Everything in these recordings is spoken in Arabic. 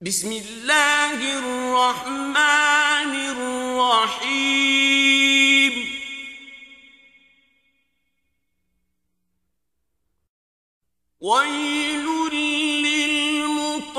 بسم الله الرحمن الرحيم. ويل للمطففين.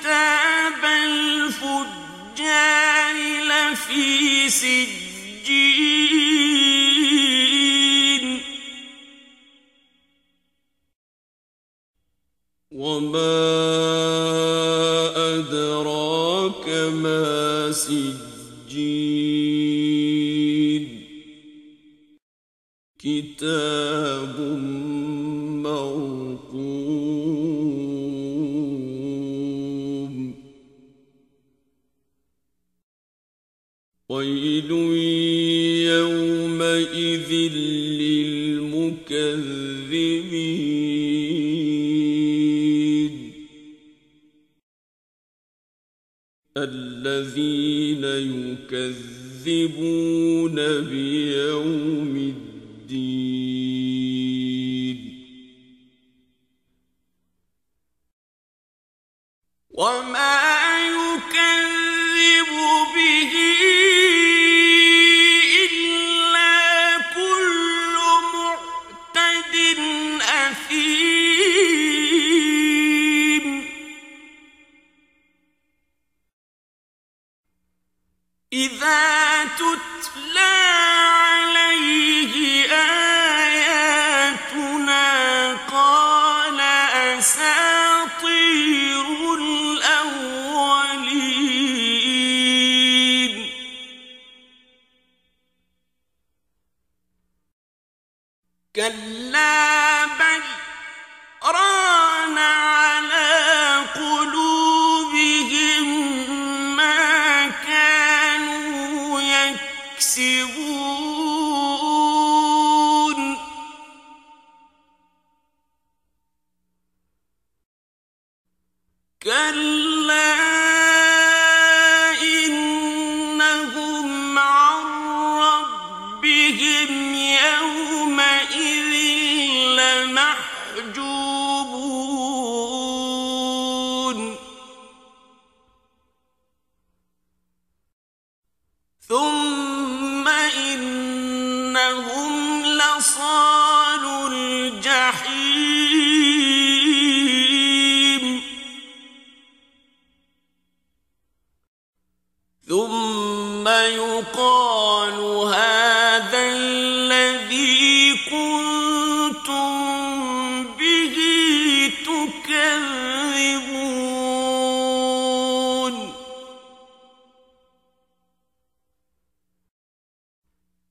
كتاب الفجار لفي سجين. وما أدراك ما سجين. كتاب ويل يومئذ للمكذبين. الذين يكذبون بيوم الدين. وما يكسبون.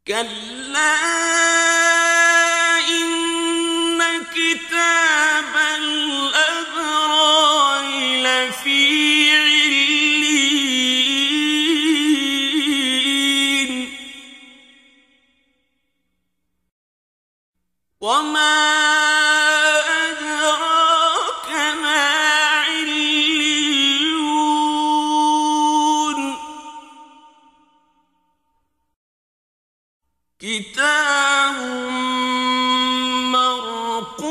كلا كتاب مرقوم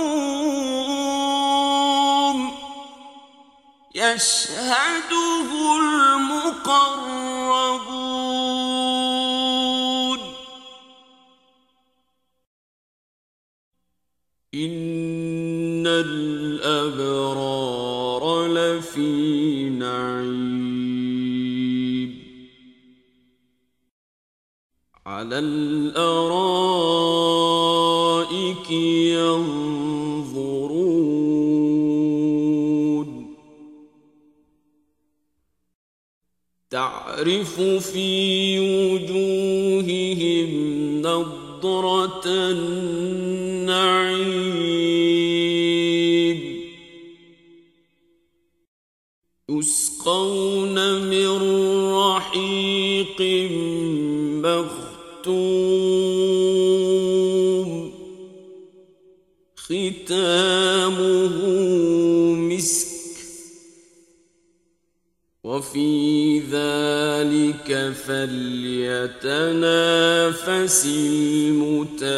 يشهده المقربون. إن الأبرار لفي على الأرائك ينظرون. تعرف في وجوههم نضرة النعيم. يسقون من رحيق مختوم ختامه مسك وفي ذلك فليتنافس المتنافسون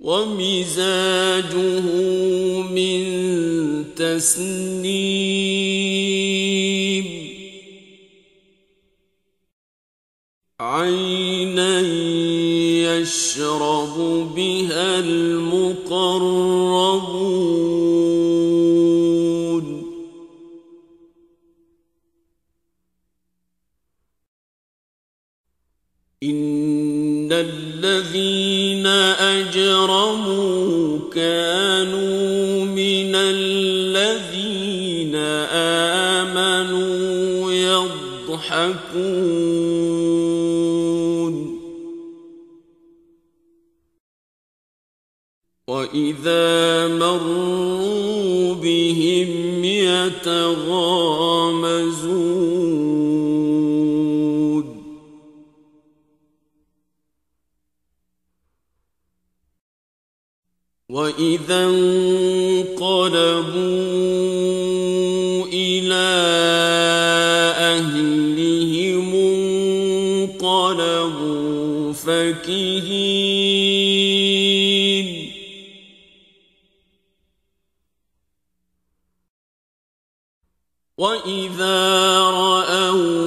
ومزاجه من تسنيم عينا يشرب بها المقربون. إن الذين أجرموا كانوا يضحكون وإذا مروا بهم يتغامزون. وإذا انقلبوا إلى انقلبوا فكهين وإذا رأوهم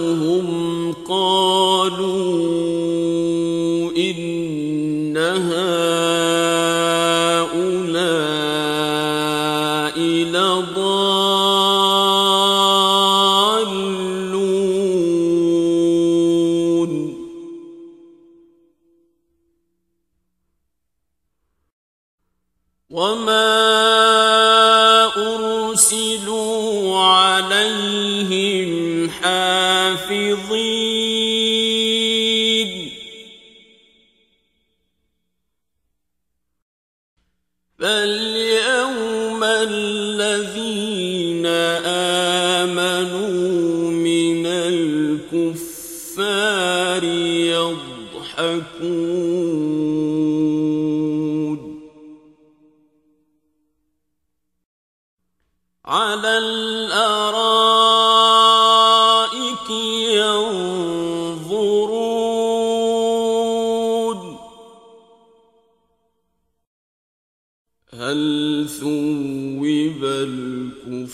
فاليوم الذين آمنوا من الكفار يضحكون على ثوب الكفار